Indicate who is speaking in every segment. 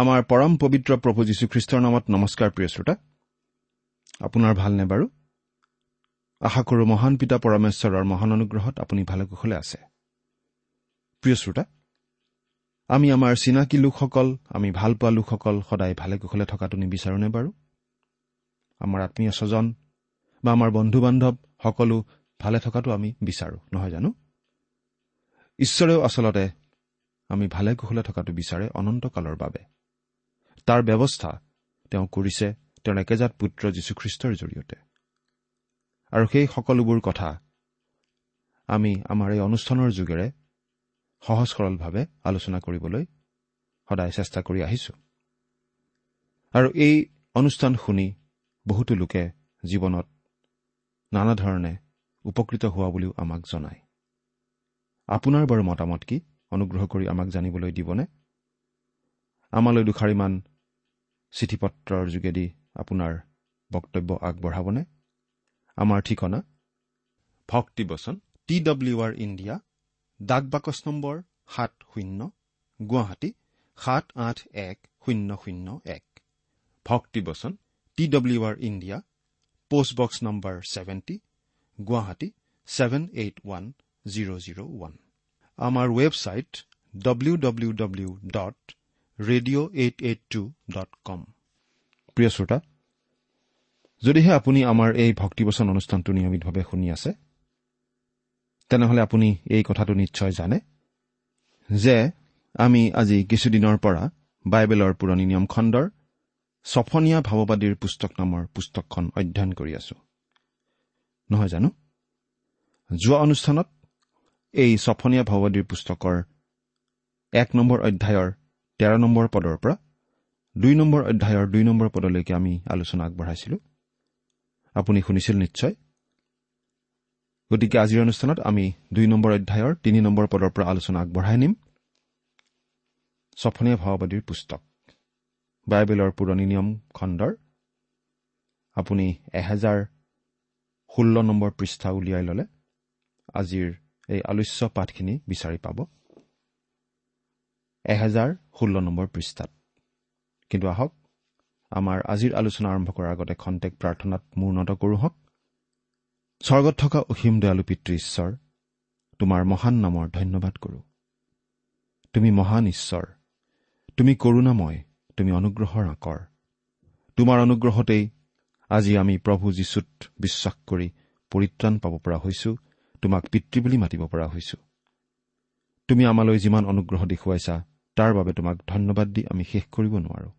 Speaker 1: আমাৰ পৰম পবিত্ৰ প্ৰভু যীশুখ্ৰীষ্টৰ নামত নমস্কাৰ প্ৰিয় শ্ৰোতা। আপোনাৰ ভালনে বাৰু? আশা কৰোঁ মহান পিতা পৰমেশ্বৰৰ মহান অনুগ্ৰহত আপুনি ভালে কুশলে আছে। প্ৰিয় শ্ৰোতা আমি আমাৰ চিনাকি লোকসকল আমি ভালপোৱা লোকসকল সদায় ভালে কুশলে থকাটো নিবিচাৰোনে বাৰু? আমাৰ আত্মীয় স্বজন বা আমাৰ বন্ধু বান্ধৱ সকলো ভালে থকাটো আমি বিচাৰোঁ নহয় জানো? ঈশ্বৰেও আচলতে আমি ভালে কুশলে থকাটো বিচাৰে অনন্তকালৰ বাবে। তাৰ ব্যৱস্থা তেওঁ কৰিছে তেওঁৰ একেজাত পুত্ৰ যীশুখ্ৰীষ্টৰ জৰিয়তে। আৰু সেই সকলোবোৰ কথা আমি আমাৰ এই অনুষ্ঠানৰ যোগেৰে সহজ সৰলভাৱে আলোচনা কৰিবলৈ সদায় চেষ্টা কৰি আহিছো। আৰু এই অনুষ্ঠান শুনি বহুতো লোকে জীৱনত নানা ধৰণে উপকৃত হোৱা বুলিও আমাক জনায়। আপোনাৰ বাৰু মতামত কি? অনুগ্ৰহ কৰি আমাক জানিবলৈ দিবনে? আমালৈ দুষাৰিমান চিঠি পত্ৰৰ যোগেদি আপোনাৰ বক্তব্য আগবঢ়াবনে? আমাৰ ঠিকনা? ভক্তিবচন টি ডব্লিউ আৰ ইণ্ডিয়া ডাক বাকচ নম্বৰ সাত শূন্য গুৱাহাটী সাত আঠ এক শূন্য শূন্য এক। Bhaktibachan T W R India post box number seventy Guwahati seven eight one zero' zero' one. আমাৰ website W W W dot radio' eight eight two dot com প্ৰিয় শ্ৰোতা যদিহে আপুনি আমাৰ এই ভক্তিবচন অনুষ্ঠানটো নিয়মিতভাৱে শুনি আছে তেনেহলে আপুনি এই কথাটো নিশ্চয় জানে যে আমি আজি কিছুদিনৰ পৰা বাইবেলৰ পুৰণি নিয়ম খণ্ডৰ ছফনীয়া ভাৱবাদীৰ পুস্তক নামৰ পুস্তকখন অধ্যয়ন কৰি আছো। নহয় জানো? যোৱা অনুষ্ঠানত এই ছফনীয়া ভাৱবাদীৰ পুস্তকৰ এক নম্বৰ অধ্যায়ৰ তেৰ নম্বৰ পদৰ পৰা দুই নম্বৰ অধ্যায়ৰ দুই নম্বৰ পদলৈকে আমি আলোচনা আগবঢ়াইছিলো। আপুনি শুনিছিল নিশ্চয়। গতিকে আজিৰ অনুষ্ঠানত আমি দুই নম্বৰ অধ্যায়ৰ তিনি নম্বৰ পদৰ পৰা আলোচনা আগবঢ়াই নিম। ছফনীয়া ভাৱবাদীৰ পুস্তক বাইবেলৰ পুৰণি নিয়ম খণ্ডৰ। আপুনি এহেজাৰ ষোল্ল নম্বৰ পৃষ্ঠা উলিয়াই ল'লে। আজিৰ এই আলোচ্য পাঠখিনি বিচাৰি পাব। এহেজাৰ ষোল্ল নম্বৰ পৃষ্ঠাত। কিন্তু আহক আমাৰ আজিৰ আলোচনা আৰম্ভ কৰাৰ আগতে খন্তেক প্ৰাৰ্থনাত মূৰ্ণত কৰোঁ হওক স্বৰ্গত থকা অসীম দয়ালু পিতৃ ঈশ্বৰ তোমাৰ মহান নামৰ ধন্যবাদ কৰোঁ। তুমি মহান ঈশ্বৰ তুমি কৰোণাময় তুমি অনুগ্ৰহৰ আকৰ। তোমাৰ অনুগ্ৰহতেই আজি আমি প্ৰভু যীশুত বিশ্বাস কৰি পৰিত্ৰাণ পাব পৰা হৈছো তোমাক পিতৃ বুলি মাতিব পৰা হৈছো। তুমি আমালৈ যিমান অনুগ্ৰহ দেখুৱাইছা তাৰ বাবে তোমাক ধন্যবাদ দি আমি শেষ কৰিব নোৱাৰো।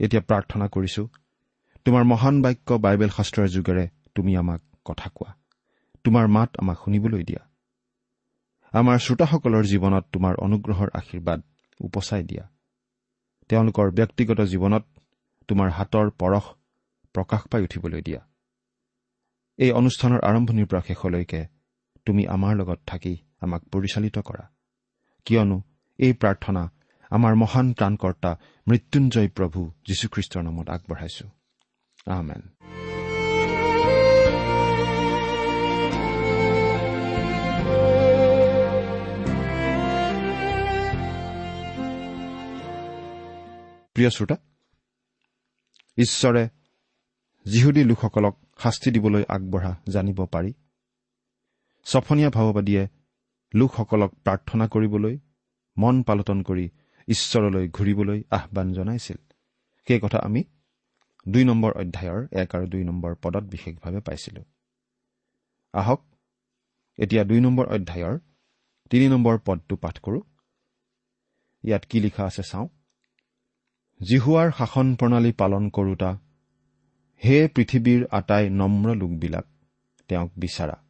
Speaker 1: এতিয়া প্ৰাৰ্থনা কৰিছো তোমাৰ মহান বাক্য বাইবেল শাস্ত্ৰৰ যোগেৰে তুমি আমাক কথা কোৱা। তোমাৰ মাত আমাক শুনিবলৈ দিয়া। আমাৰ শ্ৰোতাসকলৰ জীৱনত তোমাৰ অনুগ্ৰহৰ আশীৰ্বাদ উপচাই দিয়া। তেওঁলোকৰ ব্যক্তিগত জীৱনত তোমাৰ হাতৰ পৰশ প্ৰকাশ পাই উঠিবলৈ দিয়া। এই অনুষ্ঠানৰ আৰম্ভণিৰ পৰা শেষলৈকে তুমি আমাৰ লগত থাকি আমাক পৰিচালিত কৰা। কিয়নো এই প্ৰাৰ্থনা আমাৰ মহান প্ৰাণকৰ্তা মৃত্যুঞ্জয় প্ৰভু যীশুখ্ৰীষ্টৰ নামত আগবঢ়াইছো। আমেন। প্ৰিয় শ্ৰোতা ঈশ্বৰে যিহুদী লোকসকলক শাস্তি দিবলৈ আগবঢ়া জানিব পাৰি। ছফনীয়া ভাৱবাদীয়ে লোকসকলক প্ৰাৰ্থনা কৰিবলৈ মন পালটন কৰি ঈশ্বৰলৈ ঘূৰিবলৈ আহ্বান জনাইছিল। সেই কথা আমি দুই নম্বৰ অধ্যায়ৰ এক আৰু দুই নম্বৰ পদত বিশেষভাৱে পাইছিলো। আহক এতিয়া দুই নম্বৰ অধ্যায়ৰ তিনি নম্বৰ পদটো পাঠ কৰোঁ। ইয়াত কি লিখা আছে চাওঁ। জিহুৱাৰ শাসন প্ৰণালী পালন কৰোতা হে পৃথিৱীৰ আটাই নম্ৰ লোকবিলাক তেওঁক বিচাৰা।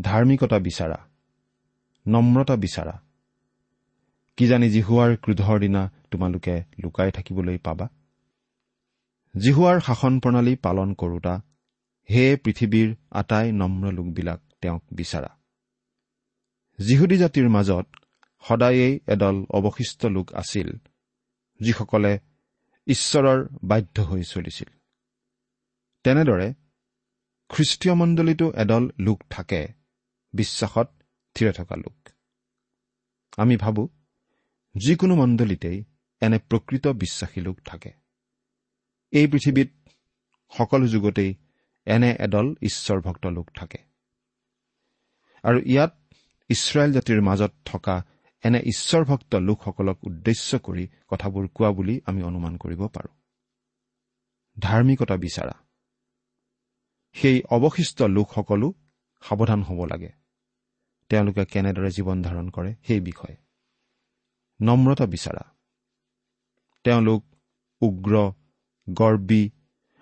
Speaker 1: ধাৰ্মিকতা বিচাৰা নম্ৰতা বিচাৰা। কিজানি জিহুৱাৰ ক্ৰোধৰ দিনা তোমালোকে লুকাই থাকিবলৈ পাবা? জিহুৱাৰ শাসন প্ৰণালী পালন কৰোতা হে পৃথিৱীৰ আটাই নম্ৰ লোকবিলাক তেওঁক বিচাৰা। যিহুদী জাতিৰ মাজত সদায়েই এদল অৱশিষ্ট লোক আছিল যিসকলে ঈশ্বৰৰ বাধ্য হৈ চলিছিল। তেনেদৰে খ্ৰীষ্টীয় মণ্ডলীতো এদল লোক থাকে বিশ্বাসত থিৰে থকা লোক। আমি ভাবোঁ যিকোনো মণ্ডলীতেই এনে প্ৰকৃত বিশ্বাসী লোক থাকে। এই পৃথিৱীত সকলো যুগতেই এনে এদল ঈশ্বৰভক্ত লোক থাকে। আৰু ইয়াত ইছৰাইল জাতিৰ মাজত থকা এনে ঈশ্বৰভক্ত লোকসকলক উদ্দেশ্য কৰি কথাবোৰ কোৱা বুলি আমি অনুমান কৰিব পাৰোঁ। ধাৰ্মিকতা বিচাৰা। সেই অৱশিষ্ট লোকসকলো সাৱধান হ'ব লাগে। তেওঁলোকে কেনেদৰে জীৱন ধাৰণ কৰে সেই বিষয়ে। নম্ৰতা বিচাৰা। তেওঁলোক উগ্ৰ গৰ্বী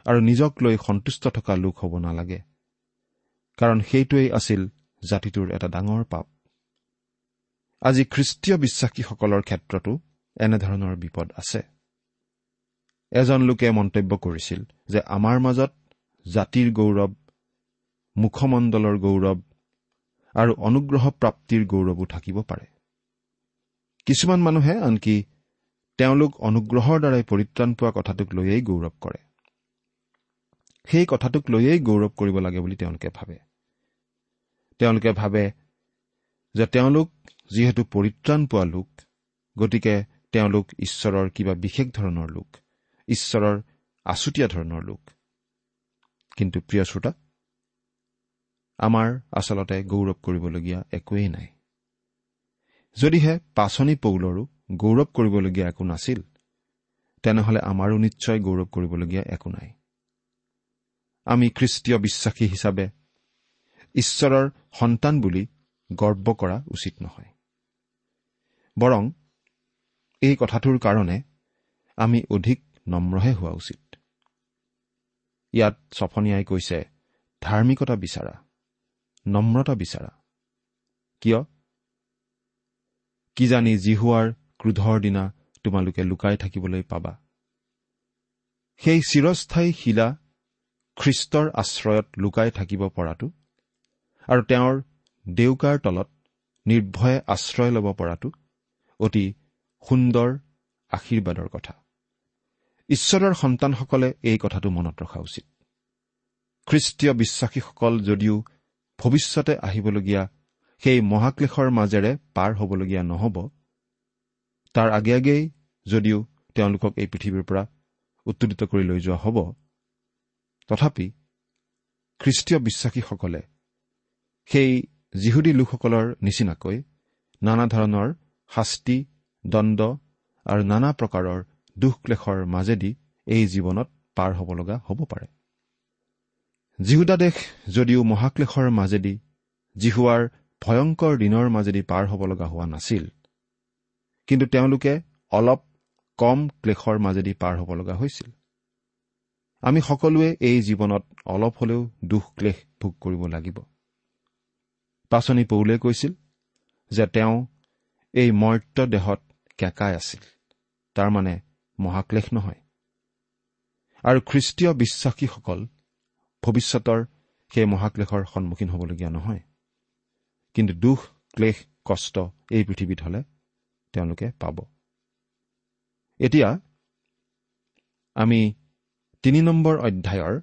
Speaker 1: আৰু নিজক লৈ সন্তুষ্ট থকা লোক হ'ব নালাগে কাৰণ সেইটোৱেই আছিল জাতিটোৰ এটা ডাঙৰ পাপ। আজি খ্ৰীষ্টীয় বিশ্বাসীসকলৰ ক্ষেত্ৰতো এনেধৰণৰ বিপদ আছে। এজন লোকে মন্তব্য কৰিছিল যে আমাৰ মাজত জাতিৰ গৌৰৱ মুখমণ্ডলৰ গৌৰৱ আৰু অনুগ্ৰহ প্ৰাপ্তিৰ গৌৰৱো থাকিব পাৰে। কিছুমান মানুহে আনকি তেওঁলোক অনুগ্ৰহৰ দ্বাৰাই পৰিত্ৰাণ পোৱা কথাটোক লৈয়েই গৌৰৱ কৰে। সেই কথাটোক লৈয়েই গৌৰৱ কৰিব লাগে বুলি তেওঁলোকে ভাবে। তেওঁলোকে ভাবে যে তেওঁলোক যিহেতু পৰিত্ৰাণ পোৱা লোক গতিকে তেওঁলোক ঈশ্বৰৰ কিবা বিশেষ ধৰণৰ লোক ঈশ্বৰৰ আছুতীয়া ধৰণৰ লোক। কিন্তু প্ৰিয় শ্ৰোতা আমাৰ আচলতে গৌৰৱ কৰিবলগীয়া একোৱেই নাই। যদিহে পাচনি পৌলৰো গৌৰৱ কৰিবলগীয়া একো নাছিল তেনেহলে আমাৰো নিশ্চয় গৌৰৱ কৰিবলগীয়া একো নাই। আমি খ্ৰীষ্টীয় বিশ্বাসী হিচাপে ঈশ্বৰৰ সন্তান বুলি গৰ্ব কৰা উচিত নহয়। বৰং এই কথাটোৰ কাৰণে আমি অধিক নম্ৰহে হোৱা উচিত। ইয়াত ছফনীয়াই কৈছে ধাৰ্মিকতা বিচাৰা নম্ৰতা বিচাৰা। কিয়? কিজানি জিহুৱাৰ ক্ৰোধৰ দিনা তোমালোকে লুকাই থাকিবলৈ পাবা। সেই চিৰস্থায়ী শিলা খ্ৰীষ্টৰ আশ্ৰয়ত লুকাই থাকিব পৰাটো আৰু তেওঁৰ দেউকাৰ তলত নিৰ্ভয়ে আশ্ৰয় ল'ব পৰাটো অতি সুন্দৰ আশীৰ্বাদৰ কথা। ঈশ্বৰৰ সন্তানসকলে এই কথাটো মনত ৰখা উচিত। খ্ৰীষ্টীয় বিশ্বাসীসকল যদিও ভৱিষ্যতে আহিবলগীয়া সেই মহাক্লেশৰ মাজেৰে পাৰ হ'বলগীয়া নহ'ব। তাৰ আগে আগেই যদিও তেওঁলোকক এই পৃথিৱীৰ পৰা উত্তোলিত কৰি লৈ যোৱা হ'ব তথাপি খ্ৰীষ্টীয় বিশ্বাসীসকলে সেই যিহুদী লোকসকলৰ নিচিনাকৈ নানা ধৰণৰ শাস্তি দণ্ড আৰু নানা প্ৰকাৰৰ দুখ ক্লেশৰ মাজেদি এই জীৱনত পাৰ হ'ব লগা হ'ব পাৰে। জিহুদা দেশ যদিও মহাক্লেশৰ মাজেদি জিহুৱাৰ ভয়ংকৰ দিনৰ মাজেদি পাৰ হ'ব লগা হোৱা নাছিল। কিন্তু তেওঁলোকে অলপ কম ক্লেশৰ মাজেদি পাৰ হ'ব লগা হৈছিল। আমি সকলোৱে এই জীৱনত অলপ হলেও দুখ ক্লেশ ভোগ কৰিব লাগিব। পাচনি পৌলে কৈছিল যে তেওঁ এই মৰ্ত্য দেহত কেঁকাই আছিল। তাৰমানে মহাক্লেশ নহয়। আৰু খ্ৰীষ্টীয় বিশ্বাসীসকল ভৱিষ্যতৰ সেই মহাক্লেশৰ সন্মুখীন হ'বলগীয়া নহয়। কিন্তু দুখ ক্লেশ কষ্ট এই পৃথিৱীত হ'লে তেওঁলোকে পাব। এতিয়া আমি তিনি নম্বৰ অধ্যায়ৰ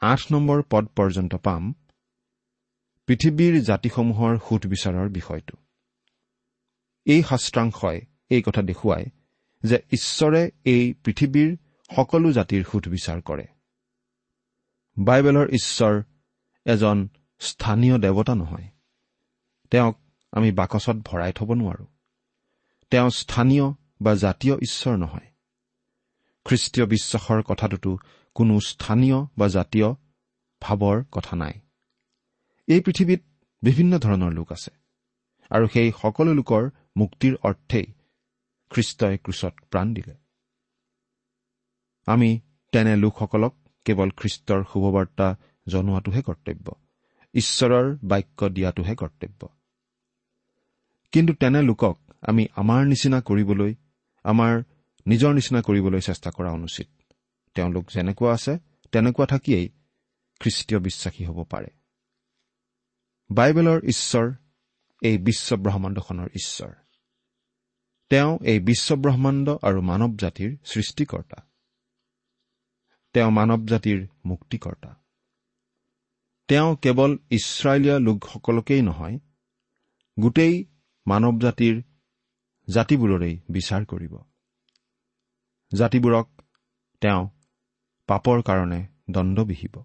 Speaker 1: আঠ নম্বৰ পদ পৰ্যন্ত পাম পৃথিৱীৰ জাতিসমূহৰ সোধ বিচাৰৰ বিষয়টো। এই শাস্ত্ৰাংশই এই কথা দেখুৱায় যে ঈশ্বৰে এই পৃথিৱীৰ সকলো জাতিৰ সোধ বিচাৰ কৰে। বাইবেলৰ ঈশ্বৰ এজন স্থানীয় দেৱতা নহয়। তেওঁক আমি বাকচত ভৰাই থব নোৱাৰো। তেওঁ স্থানীয় বা জাতীয় ঈশ্বৰ নহয়। খ্ৰীষ্টীয় বিশ্বাসৰ কথাটোতো কোনো স্থানীয় বা জাতীয় ভাৱৰ কথা নাই। এই পৃথিৱীত বিভিন্ন ধৰণৰ লোক আছে আৰু সেই সকলো লোকৰ মুক্তিৰ অৰ্থেই খ্ৰীষ্টই ক্ৰুচত প্ৰাণ দিলে। আমি তেনে লোকসকলক কেৱল খ্ৰীষ্টৰ শুভবাৰ্তা জনোৱাটোহে কৰ্তব্য ঈশ্বৰৰ বাক্য দিয়াটোহে কৰ্তব্য। কিন্তু তেনে লোকক আমি আমাৰ নিচিনা কৰিবলৈ আমাৰ নিজৰ নিচিনা কৰিবলৈ চেষ্টা কৰা অনুচিত। তেওঁলোক যেনেকুৱা আছে তেনেকুৱা থাকিয়েই খ্ৰীষ্টীয় বিশ্বাসী হ'ব পাৰে। বাইবেলৰ ঈশ্বৰ এই বিশ্ব ব্ৰহ্মাণ্ডখনৰ ঈশ্বৰ। তেওঁ এই বিশ্ব ব্ৰহ্মাণ্ড আৰু মানৱ জাতিৰ সৃষ্টিকৰ্তা। তেওঁ মানৱ জাতিৰ মুক্তিকৰ্তা। তেওঁ কেৱল ইছৰাইলীয়া লোকসকলকেই নহয় গোটেই মানৱ জাতিৰ জাতিবোৰৰেই বিচাৰ কৰিব। জাতিবোৰক তেওঁ পাপৰ কাৰণে দণ্ড বিহিব।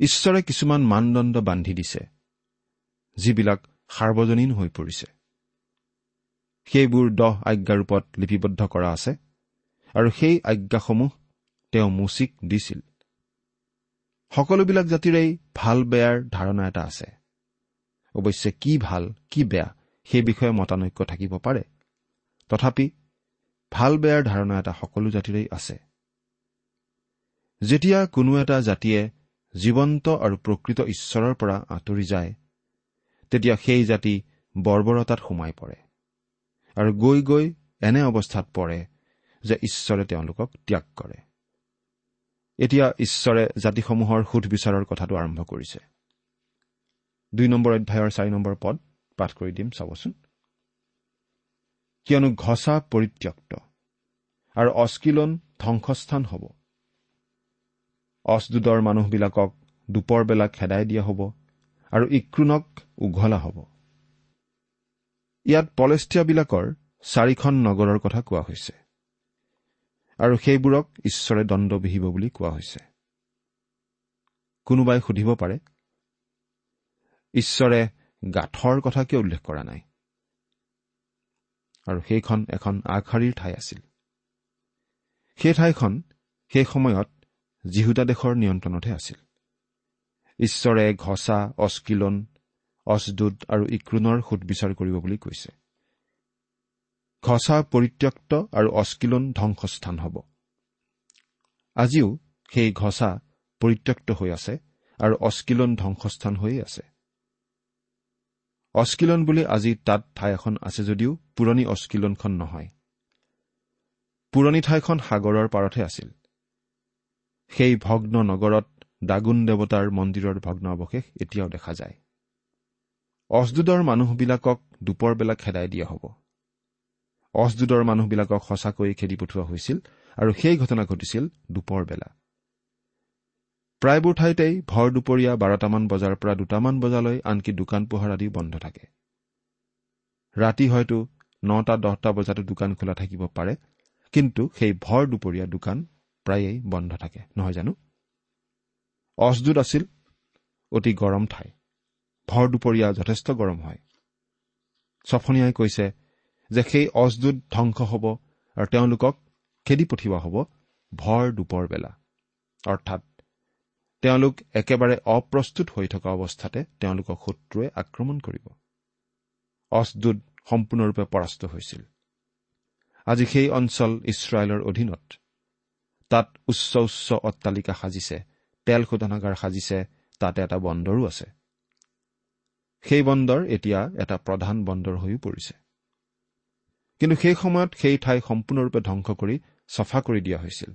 Speaker 1: ঈশ্বৰে কিছুমান মানদণ্ড বান্ধি দিছে যিবিলাক সাৰ্বজনীন হৈ পৰিছে। সেইবোৰ দহ আজ্ঞাৰূপত লিপিবদ্ধ কৰা আছে আৰু সেই আজ্ঞাসমূহ তেওঁ মুচিক দিছিল। সকলোবিলাক জাতিৰেই ভাল বেয়াৰ ধাৰণা এটা আছে। অৱশ্যে কি ভাল কি বেয়া সেই বিষয়ে মতানৈক্য থাকিব পাৰে। তথাপি ভাল বেয়াৰ ধাৰণা এটা সকলো জাতিৰেই আছে। যেতিয়া কোনো এটা জাতিয়ে জীৱন্ত আৰু প্ৰকৃত ঈশ্বৰৰ পৰা আঁতৰি যায় তেতিয়া সেই জাতি বৰ্বৰতাত সোমাই পৰে আৰু গৈ গৈ এনে অৱস্থাত পৰে যে ঈশ্বৰে তেওঁলোকক ত্যাগ কৰে। এতিয়া ঈশ্বৰে জাতিসমূহৰ সুধবিচাৰৰ কথাটো আৰম্ভ কৰিছে। দুই নম্বৰ অধ্যায়ৰ চাৰি নম্বৰ পদ পাঠ কৰি দিম চাবচোন। কিয়নো ঘছা পৰিত্যক্ত আৰু অস্কিলন ধ্বংসস্থান হ'ব। অচদুদৰ মানুহবিলাকক দুপৰ বেলা খেদাই দিয়া হ'ব আৰু ইক্ৰুণক উঘলা হ'ব। ইয়াত পলেষ্টিয়াবিলাকৰ চাৰিখন নগৰৰ কথা কোৱা হৈছে আৰু সেইবোৰক ঈশ্বৰে দণ্ড বিহিব বুলি কোৱা হৈছে। কোনোবাই সুধিব পাৰে ঈশ্বৰে গাঁঠৰ কথা কিয় উল্লেখ কৰা নাই? আৰু সেইখন এখন আগশাৰীৰ ঠাই আছিল। সেই ঠাইখন সেই সময়ত জিহুদা দেশৰ নিয়ন্ত্ৰণতহে আছিল। ঈশ্বৰে ঘছা অস্কিলন অচদুদ আৰু ইক্ৰুণৰ সুদবিচাৰ কৰিব বুলি কৈছে। ঘছা পৰিত্যক্ত আৰু অস্কিলন ধ্বংসস্থান হ'ব। আজিও সেই ঘছা পৰিত্যক্ত হৈ আছে আৰু অস্কিলন ধ্বংসস্থান হৈয়ে আছে। অস্কিলন বুলি আজি তাত ঠাই এখন আছে যদিও পুৰণি অস্কিলনখন নহয়। পুৰণি ঠাইখন সাগৰৰ পাৰতহে আছিল। সেই ভগ্ন নগৰত দাগুন দেৱতাৰ মন্দিৰৰ ভগ্ন অৱশেষ এতিয়াও দেখা যায়। অচদুদৰ মানুহবিলাকক দুপৰবেলা খেদাই দিয়া হ'ব। অচদুদৰ মানুহবিলাকক সঁচাকৈ খেদি পঠোৱা হৈছিল আৰু সেই ঘটনা ঘটিছিল দুপৰ বেলা। প্ৰায়বোৰ ঠাইতেই ভৰ দুপৰীয়া বাৰটামান বজাৰ পৰা দুটামান বজালৈ আনকি দোকান পোহাৰ আদিও বন্ধ থাকে। ৰাতি হয়তো নটা দহটা বজাতো দোকান খোলা থাকিব পাৰে কিন্তু সেই ভৰ দুপৰীয়া দোকান প্ৰায়েই বন্ধ থাকে নহয় জানো? অচদুত আছিল অতি গৰম ঠাই। ভৰ দুপৰীয়া যথেষ্ট গৰম হয়। ছফনীয়াই কৈছে যে সেই অচদুত ধ্বংস হ'ব আৰু তেওঁলোকক খেদি পঠিওৱা হ'ব ভৰ দুপৰ বেলা অৰ্থাৎ তেওঁলোক একেবাৰে অপ্ৰস্তুত হৈ থকা অৱস্থাতে তেওঁলোকক শত্ৰুৱে আক্ৰমণ কৰিব। অচদুত সম্পূৰ্ণৰূপে পৰাস্ত হৈছিল। আজি সেই অঞ্চল ইছৰাইলৰ অধীনত। তাত উচ্চ উচ্চ অট্টালিকা সাজিছে তেল শোধনাগাৰ সাজিছে তাতে এটা বন্দৰো আছে। সেই বন্দৰ এতিয়া এটা প্ৰধান বন্দৰ হৈও পৰিছে। কিন্তু সেই সময়ত সেই ঠাই সম্পূৰ্ণৰূপে ধ্বংস কৰি চফা কৰি দিয়া হৈছিল।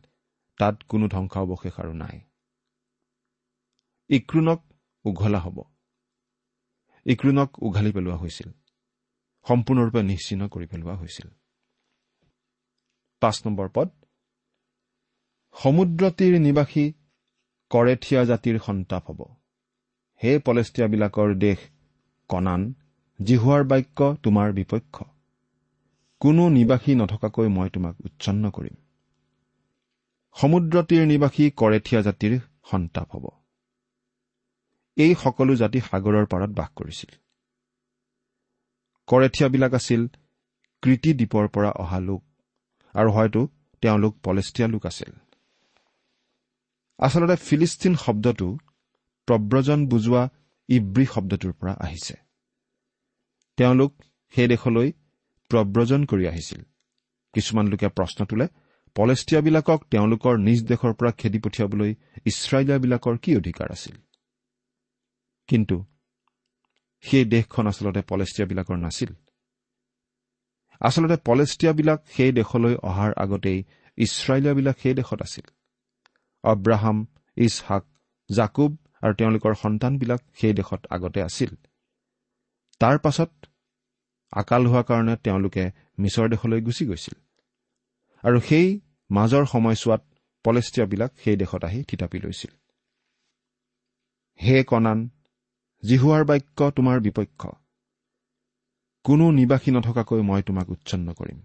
Speaker 1: তাত কোনো ধ্বংসাৱশেষ আৰু নাই। ইক্ৰুণক উঘলা হ'ব। ইক্ৰুণক উঘালি পেলোৱা হৈছিল। সম্পূৰ্ণৰূপে নিশ্চিন্ন কৰি পেলোৱা হৈছিল। পাঁচ নম্বৰ পদ। সমুদ্ৰতীৰ নিবাসী কৰেথিয়া জাতিৰ সন্তাপ হ'ব। হে পলেষ্টিয়াবিলাকৰ দেশ কণান জিহুৱাৰ বাক্য তোমাৰ বিপক্ষ। কোনো নিবাসী নথকাকৈ মই তোমাক উচ্ছন্ন কৰিম। সমুদ্ৰতীৰ নিবাসী কৰেথিয়া জাতিৰ সন্তাপ হ'ব। এই সকলো জাতি সাগৰৰ পাৰত বাস কৰিছিল। কৰেথিয়াবিলাক আছিল কৃতি দ্বীপৰ পৰা অহা লোক আৰু হয়তো তেওঁলোক পলেষ্টিয়া লোক আছিল। আচলতে ফিলিষ্টিন শব্দটো প্ৰব্ৰজন বুজোৱা ইব্ৰী শব্দটোৰ পৰা আহিছে। তেওঁলোক সেই দেশলৈ প্ৰব্ৰজন কৰি আহিছিল। কিছুমান লোকে প্ৰশ্ন তোলে পলেষ্টিয়াবিলাকক তেওঁলোকৰ নিজ দেশৰ পৰা খেদি পঠিয়াবলৈ ইছৰাইলীয়াবিলাকৰ কি অধিকাৰ আছিল? কিন্তু সেই দেশখন আচলতে পলেষ্টিয়াবিলাকৰ নাছিল। আচলতে পলেষ্টিয়াবিলাক সেই দেশলৈ অহাৰ আগতেই ইছৰাইলীয়াবিলাক সেই দেশত আছিল। অব্ৰাহাম ইছহাক জাকুব আৰু তেওঁলোকৰ সন্তানবিলাক সেই দেশত আগতে আছিল। তাৰ পাছত আকাল হোৱাৰ কাৰণে তেওঁলোকে মিছৰ দেশলৈ গুচি গৈছিল। আৰু সেই মাজৰ সময়ছোৱাত পলেষ্টিয়াবিলাক সেই দেশত আহি থিতাপি লৈছিল। হে কণান জিহুৱাৰ বাক্য তোমাৰ বিপক্ষ। কোনো নিবাসী নথকাকৈ মই তোমাক উচ্ছন্ন কৰিম।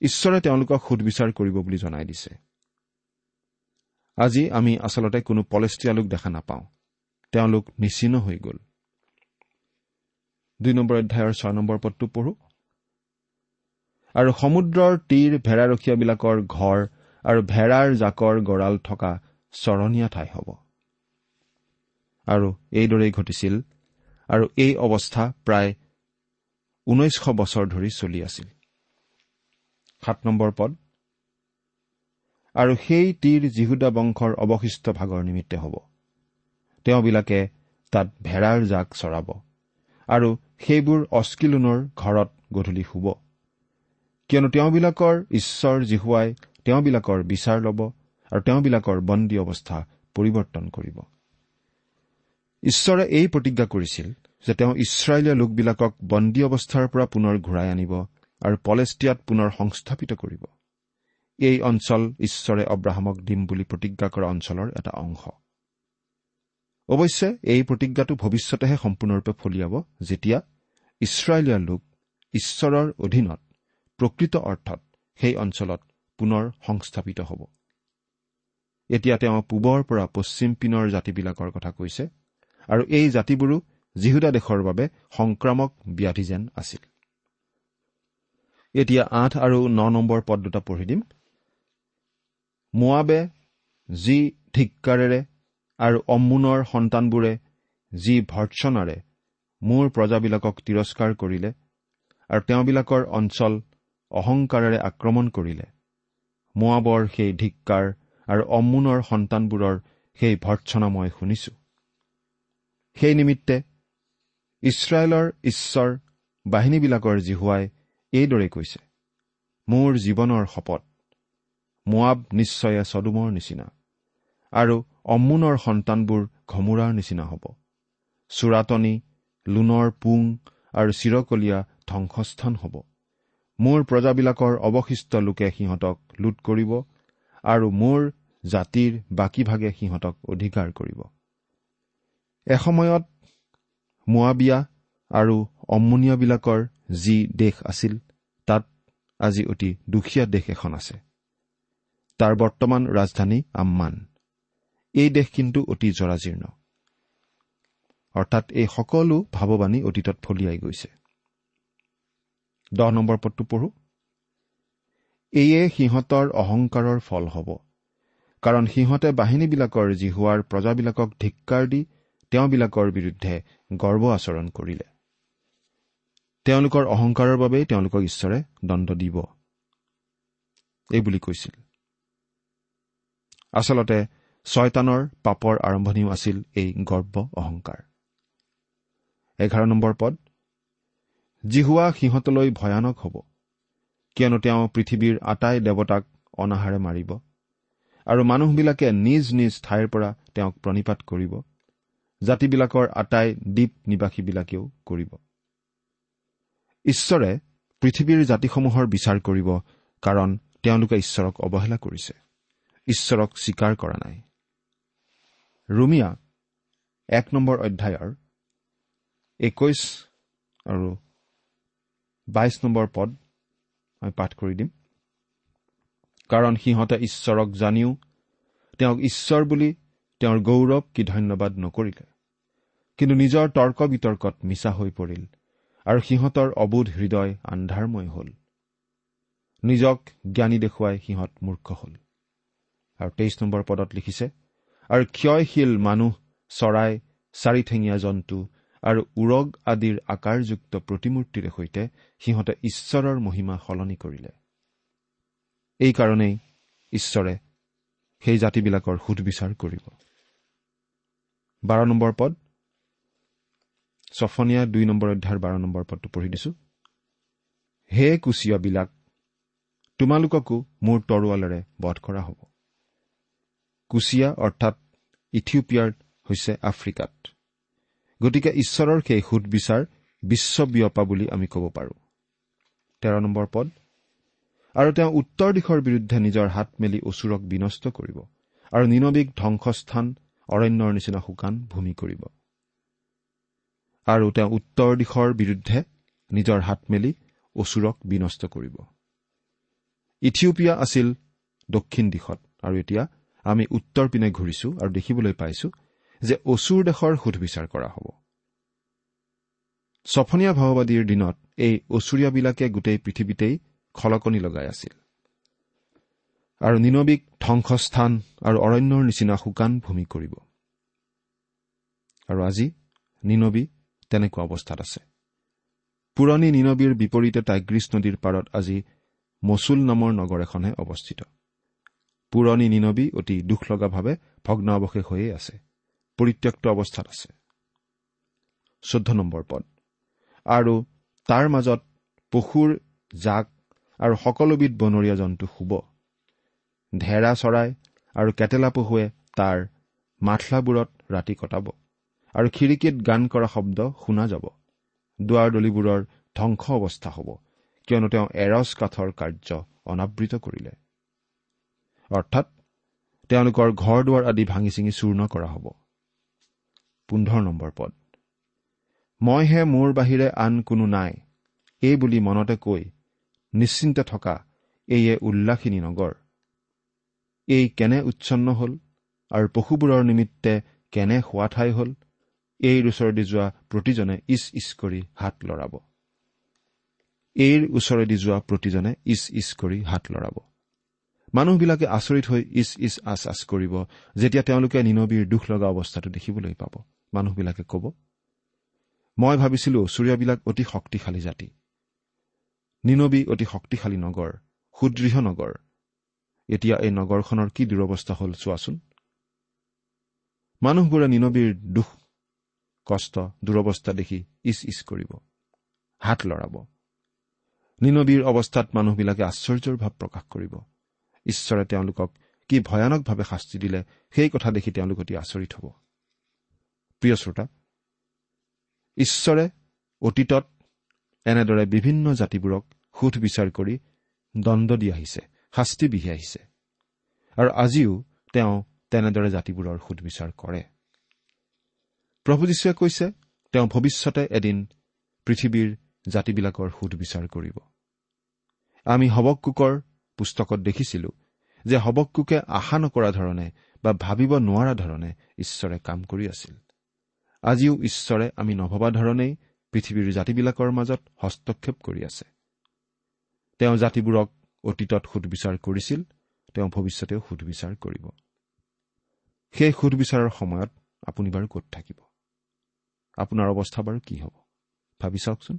Speaker 1: ঈশ্বৰে তেওঁলোকক সুধবিচাৰ কৰিব বুলি জনাই দিছে। আজি আমি আচলতে কোনো পলেষ্টিয়া লোক দেখা নাপাওঁ। তেওঁলোক নিচিন্ন হৈ গ'ল। দুই নম্বৰ অধ্যায়ৰ ছয় নম্বৰ পদটো পঢ়ো। আৰু সমুদ্ৰৰ তীৰ ভেড়াৰখীয়াবিলাকৰ ঘৰ আৰু ভেড়াৰ জাকৰ গঁড়াল থকা চৰণীয়া ঠাই হ'ব। আৰু এইদৰেই ঘটিছিল আৰু এই অৱস্থা প্ৰায় ঊনৈছশ বছৰ ধৰি চলি আছিল। সাত নম্বৰ পদ। আৰু সেই তীৰ জিহুদা বংশৰ অৱশিষ্ট ভাগৰ নিমিত্তে হ'ব। তেওঁবিলাকে তাত ভেড়াৰ জাক চৰাব আৰু সেইবোৰ অস্কিলোনৰ ঘৰত গধূলি শুব। কিয়নো তেওঁবিলাকৰ ঈশ্বৰ জিহুৱাই তেওঁবিলাকৰ বিচাৰ ল'ব আৰু তেওঁবিলাকৰ বন্দী অৱস্থা পৰিৱৰ্তন কৰিব। ঈশ্বৰে এই প্ৰতিজ্ঞা কৰিছিল যে তেওঁ ইছৰাইলীয়া লোকবিলাকক বন্দী অৱস্থাৰ পৰা পুনৰ ঘূৰাই আনিব আৰু পলেষ্টিয়াত পুনৰ সংস্থাপিত কৰিব। এই অঞ্চল ঈশ্বৰে অব্ৰাহামক দিম বুলি প্ৰতিজ্ঞা কৰা অঞ্চলৰ এটা অংশ। অৱশ্যে এই প্ৰতিজ্ঞাটো ভৱিষ্যতেহে সম্পূৰ্ণৰূপে ফলিয়াব যেতিয়া ইছৰাইলীয়া লোক ঈশ্বৰৰ অধীনত প্ৰকৃত অৰ্থত সেই অঞ্চলত পুনৰ সংস্থাপিত হ'ব। এতিয়া তেওঁ পূবৰ পৰা পশ্চিম পিনৰ জাতিবিলাকৰ কথা কৈছে। আৰু এই জাতিবোৰো জিহুদা দেশৰ বাবে সংক্ৰামক ব্যাধি যেন আছিল। এতিয়া আঠ আৰু ন নম্বৰ পদ দুটা পঢ়ি দিম। মোৱাবে যি ধিক্কাৰেৰে আৰু অম্মুনৰ সন্তানবোৰে যি ভৰ্চনাৰে মোৰ প্ৰজাবিলাকক তিৰস্কাৰ কৰিলে আৰু তেওঁবিলাকৰ অঞ্চল অহংকাৰেৰে আক্ৰমণ কৰিলে মোৱাবৰ সেই ধিক্কাৰ আৰু অম্মুনৰ সন্তানবোৰৰ সেই ভৰ্চনা মই শুনিছো। সেই নিমিত্তে ইছৰাইলৰ ঈশ্বৰ বাহিনীবিলাকৰ জিহুৱাই এইদৰে কৈছে মোৰ জীৱনৰ শপত মোৱাব নিশ্চয়ে চদুমৰ নিচিনা আৰু অম্মুনৰ সন্তানবোৰ ঘমোৰাৰ নিচিনা হ'ব। চোৰাটনি লোনৰ পুং আৰু চিৰকলীয়া ধ্বংসস্থান হ'ব। মোৰ প্ৰজাবিলাকৰ অৱশিষ্ট লোকে সিহঁতক লুট কৰিব আৰু মোৰ জাতিৰ বাকীভাগে সিহঁতক অধিকাৰ কৰিব। এসময়ত মোৱাবিয়া আৰু অম্মুনীয়াবিলাকৰ যি দেশ আছিল তাত আজি অতি দুখীয়া দেশ এখন আছে। তাৰ বৰ্তমান ৰাজধানী আম্মান। এই দেশ কিন্তু অতি জৰাজীৰ্ণ। অৰ্থাৎ এই সকলো ভাৱবাণী অতীতত ফলিয়াই গৈছে। দহ নম্বৰ পদটো পঢ়ো। এয়ে সিহঁতৰ অহংকাৰৰ ফল হ'ব। কাৰণ সিহঁতে বাহিনীবিলাকৰ যি হোৱাৰ প্ৰজাবিলাকক ধিক্কাৰ দি তেওঁবিলাকৰ বিৰুদ্ধে গৰ্ব আচৰণ কৰিলে। তেওঁলোকৰ অহংকাৰৰ বাবেই তেওঁলোকক ঈশ্বৰে দণ্ড দিব। এইবুলি কৈছিল। আচলতে ছয়তানৰ পাপৰ আৰম্ভণিও আছিল এই গৰ্ব অহংকাৰ। এঘাৰ নম্বৰ পদ জিহুৱা সিহঁতলৈ ভয়ানক হ'ব কিয়নো তেওঁ পৃথিৱীৰ আটাই দেৱতাক অনাহাৰে মাৰিব আৰু মানুহবিলাকে নিজ নিজ ঠাইৰ পৰা তেওঁক প্ৰণিপাত কৰিব। জাতিবিলাকৰ আটাই দ্বীপ নিবাসীবিলাকেও কৰিব। ঈশ্বৰে পৃথিৱীৰ জাতিসমূহৰ বিচাৰ কৰিব কাৰণ তেওঁলোকে ঈশ্বৰক অৱহেলা কৰিছে। ঈশ্বৰক স্বীকাৰ কৰা নাই। ৰুমিয়া এক নম্বৰ অধ্যায়ৰ একৈশ আৰু বাইশ নম্বৰ পদ মই পাঠ কৰি দিম। কাৰণ সিহঁতে ঈশ্বৰক জানিও তেওঁক ঈশ্বৰ বুলি তেওঁৰ গৌৰৱ কি ধন্যবাদ নকৰিলে। কিন্তু নিজৰ তৰ্ক বিতৰ্কত মিছা হৈ পৰিল আৰু সিহঁতৰ অবোধ হৃদয় আন্ধাৰময় হ'ল। নিজক জ্ঞানী দেখুৱাই সিহঁত মূৰ্খ হ'ল। আৰু তেইছ নম্বৰ পদত লিখিছে আৰু ক্ষয়শীল মানুহ চৰাই চাৰিঠেঙীয়া জন্তু আৰু উৰগ আদিৰ আকাৰযুক্ত প্ৰতিমূৰ্তিৰে সৈতে সিহঁতে ঈশ্বৰৰ মহিমা সলনি কৰিলে। এইকাৰণেই ঈশ্বৰে সেই জাতিবিলাকৰ সুধবিচাৰ কৰিব। বাৰ নম্বৰ পদ। ছফনীয়া দুই নম্বৰ অধ্যায়ৰ বাৰ নম্বৰ পদটো পঢ়ি দিছো। হে কুচিয়াবিলাক তোমালোককো মোৰ তৰোৱালেৰে বধ কৰা হ'ব। কুচিয়া অৰ্থাৎ ইথিওপিয়াৰ হৈছে আফ্ৰিকাত। গতিকে ঈশ্বৰৰ সেই সুদবিচাৰ বিশ্ববিয়পা বুলি আমি ক'ব পাৰোঁ। তেৰ নম্বৰ পদ। আৰু তেওঁ উত্তৰ দিশৰ বিৰুদ্ধে নিজৰ হাত মেলি অচুৰক বিনষ্ট কৰিব আৰু নিনবিক ধ্বংসস্থান অৰণ্যৰ নিচিনা শুকান ভূমি কৰিব। আৰু তেওঁ উত্তৰ দিশৰ বিৰুদ্ধে নিজৰ হাত মেলি অচুৰক বিনষ্ট কৰিব। ইথিওপিয়া আছিল দক্ষিণ দিশত আৰু এতিয়া আমি উত্তৰ পিনে ঘূৰিছো আৰু দেখিবলৈ পাইছো যে অচুৰ দেশৰ সুধবিচাৰ কৰা হ'ব। ছফনীয়া ভাওবাদীৰ দিনত এই অচুৰীয়াবিলাকে গোটেই পৃথিৱীতেই খলকনি লগাই আছিল। আৰু নিনবিক ধ্বংসস্থান আৰু অৰণ্যৰ নিচিনা শুকান ভূমি কৰিব। আৰু আজি নিনবী তেনেকুৱা অৱস্থাত আছে। পুৰণি নিনবীৰ বিপৰীতে টাইগ্ৰীছ নদীৰ পাৰত আজি মচুল নামৰ নগৰ এখনহে অৱস্থিত। পুৰণি নিনবী অতি দুখ লগাভাৱে ভগ্নাৱশেষ হৈয়ে আছে। পৰিত্যক্ত অৱস্থাত আছে। চৈধ্য নম্বৰ পদ। আৰু তাৰ মাজত পশুৰ জাক আৰু সকলোবিধ বনৰীয়া জন্তু শুব। ঢেৰা চৰাই আৰু কেটেলা পহুৱে তাৰ মাথলাবোৰত ৰাতি কটাব আৰু খিৰিকীত গান কৰা শব্দ শুনা যাব। দুৱাৰ দলিবোৰৰ ধ্বংস অৱস্থা হ'ব কিয়নো তেওঁ এৰছ কাঠৰ কাৰ্য অনাবৃত কৰিলে। অৰ্থাৎ তেওঁলোকৰ ঘৰ দুৱাৰ আদি ভাঙি চিঙি চূৰ্ণ কৰা হ'ব। পোন্ধৰ নম্বৰ পদ। মইহে মোৰ বাহিৰে আন কোনো নাই এই বুলি মনতে কৈ নিশ্চিন্তে থকা এইয়ে উল্লাসিনী নগৰ এই কেনে উচ্ছন্ন হ'ল আৰু পশুবোৰৰ নিমিত্তে কেনে শোৱা ঠাই হ'ল এইৰ ওচৰেদি যোৱা প্ৰতিজনে ইচ ইচ কৰি হাত লৰাব। এইৰ ওচৰেদি যোৱা প্ৰতিজনে ইচ ইচ কৰি হাত লৰাব। মানুহবিলাকে আচৰিত হৈ ইচ ইচ আচ আচ কৰিব যেতিয়া তেওঁলোকে নিনবীৰ দুখ লগা অৱস্থাটো দেখিবলৈ পাব। মানুহবিলাকে ক'ব মই ভাবিছিলো চুৰীয়াবিলাক অতি শক্তিশালী জাতি। নিনবী অতি শক্তিশালী নগৰ সুদৃঢ় নগৰ। এতিয়া এই নগৰখনৰ কি দুৰৱস্থা হ'ল চোৱাচোন। মানুহবোৰে নিনবীৰ দুখ কষ্ট দুৰৱস্থা দেখি ইচ ইচ কৰিব হাত লৰাব। নিনবীৰ অৱস্থাত মানুহবিলাকে আশ্চৰ্যৰ ভাৱ প্ৰকাশ কৰিব। ঈশ্বৰে তেওঁলোকক কি ভয়ানকভাৱে শাস্তি দিলে সেই কথা দেখি তেওঁলোক অতি আচৰিত হ'ব। প্ৰিয় শ্ৰোতা ঈশ্বৰে অতীতত এনেদৰে বিভিন্ন জাতিবোৰক সুধ বিচাৰ কৰি দণ্ড দি আহিছে। শাস্তি বিহি আহিছে। আৰু আজিও তেওঁ তেনেদৰে জাতিবোৰৰ সুধবিচাৰ কৰে। প্ৰভু যীশুৱে কৈছে তেওঁ ভৱিষ্যতে এদিন পৃথিৱীৰ জাতিবিলাকৰ সুধবিচাৰ কৰিব। আমি হবকুকৰ পুস্তকত দেখিছিলো যে হবকুকে আশা নকৰা ধৰণে বা ভাবিব নোৱাৰা ধৰণে ঈশ্বৰে কাম কৰি আছিল। আজিও ঈশ্বৰে আমি নভবা ধৰণেই পৃথিৱীৰ জাতিবিলাকৰ মাজত হস্তক্ষেপ কৰি আছে। তেওঁ জাতিবোৰক অতীতত সুধবিচাৰ কৰিছিল তেওঁ ভৱিষ্যতেও সুধবিচাৰ কৰিব। সেই সুধবিচাৰৰ সময়ত আপুনি বাৰু ক'ত থাকিব? আপোনাৰ অৱস্থা বাৰু কি হ'ব? ভাবি চাওকচোন।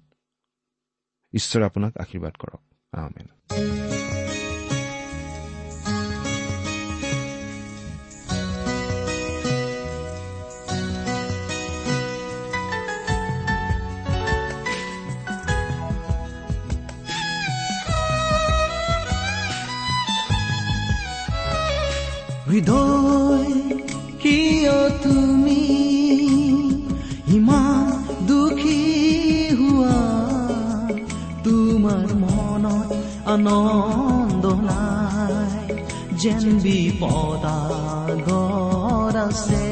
Speaker 1: ঈশ্বৰে আপোনাক আশীৰ্বাদ কৰক।
Speaker 2: হৃদয় কিয় তুমি ইমান দুখী হোৱা? তোমাৰ মনত আনন্দ নাই যেন বিপদাগৰ আছে।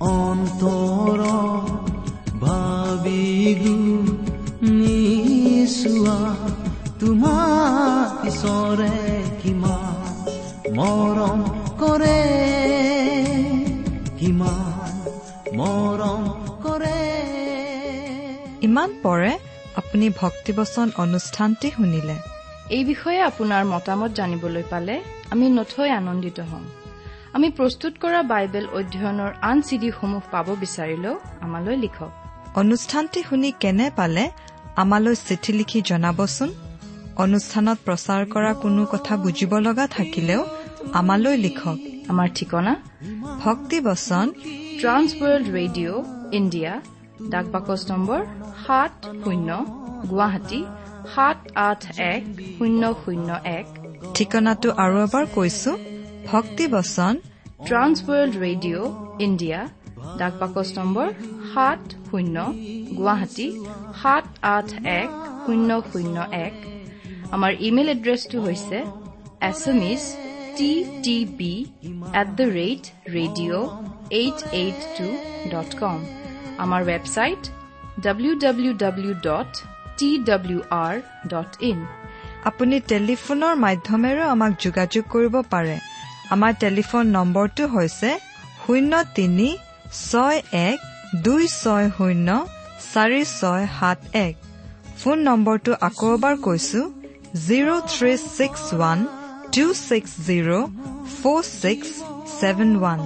Speaker 2: অন্তৰ ভাবি নিচোৱা তোমাৰ ঈশ্বৰে মৰম কৰে। কিমান মৰম কৰে।
Speaker 3: ইমান পৰে আপুনি ভক্তিবচন অনুষ্ঠানটি শুনিলে।
Speaker 4: এই বিষয়ে আপোনাৰ মতামত জানিবলৈ পালে আমি নথৈ আনন্দিত হ'ম। আমি প্ৰস্তুত কৰা বাইবেল অধ্যয়নৰ আন চিডিসমূহ পাব বিচাৰিলেও আমালৈ লিখক।
Speaker 3: অনুষ্ঠানটি শুনি কেনে পালে আমালৈ চিঠি লিখি জনাবচোন। অনুষ্ঠানত প্ৰচাৰ কৰা কোনো কথা বুজিব লগা থাকিলেও আমালৈ লিখক।
Speaker 4: আমাৰ ঠিকনা
Speaker 3: ভক্তিবচন
Speaker 4: ট্ৰান্স ৱৰ্ল্ড ৰেডিঅ' ইণ্ডিয়া ডাক বাকচ নম্বৰ সাত শূন্য গুৱাহাটী সাত আঠ এক শূন্য শূন্য এক।
Speaker 3: ঠিকনাটো আৰু এবাৰ কৈছো ভক্তিবচন
Speaker 4: ট্ৰান্স ৱৰ্ল্ড ৰেডিঅ' ইণ্ডিয়া ডাক বাকচ নম্বৰ সাত শূন্য গুৱাহাটী সাত আঠ এক শূন্য শূন্য এক। আমাৰ ইমেইল এড্ৰেছটো হৈছে S M is T T B at the rate radio' eight eight two dot com আমাৰ ৱেবছাইট ইন
Speaker 3: আপুনি টেলিফোনৰ মাধ্যমেৰেও আমাক যোগাযোগ কৰিব পাৰে আমাৰ টেলিফোন নম্বৰটো হৈছে শূন্য তিনি ছয় এক দুই ছয় শূন্য চাৰি ছয় সাত এক ফোন নম্বৰটো আকৌ এবাৰ কৈছো zero' three six one two six zero' four six seven one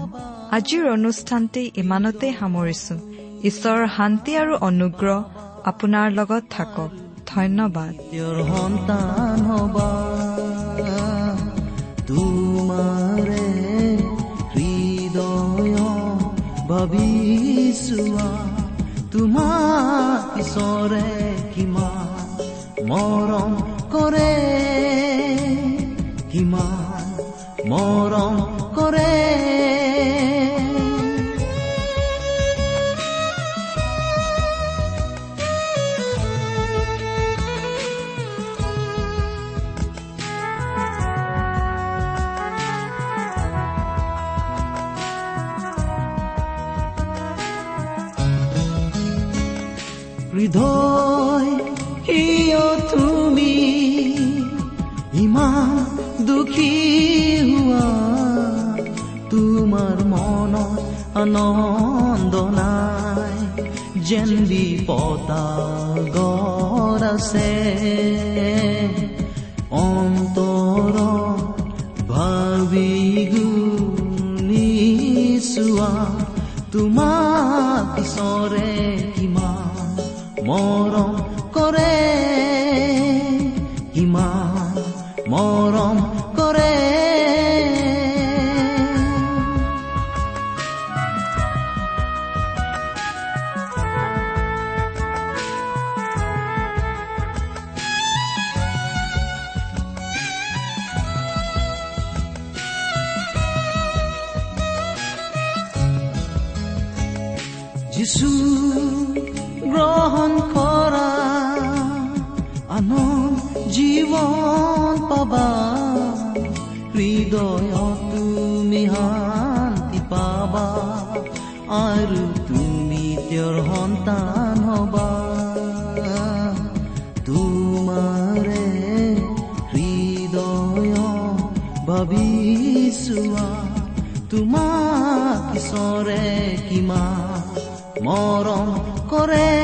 Speaker 3: আজিৰ অনুষ্ঠানটি ইমানতে সামৰিছো। ঈশ্বৰৰ শান্তি আৰু অনুগ্ৰহ আপোনাৰ লগত থাকক। ধন্যবাদ।
Speaker 2: তোমাৰে ঈশ্বৰে কিমান মৰম কৰে। মৰম আনন্দ নাই যেন বিপদাগৰ আছে। অন্তৰ ভাবি গুণিছোৱা তোমাক ঈশ্বৰে কিমান মৰম ভাবিছোৱা তোমাক ঈশ্বৰে কিমান মৰম কৰে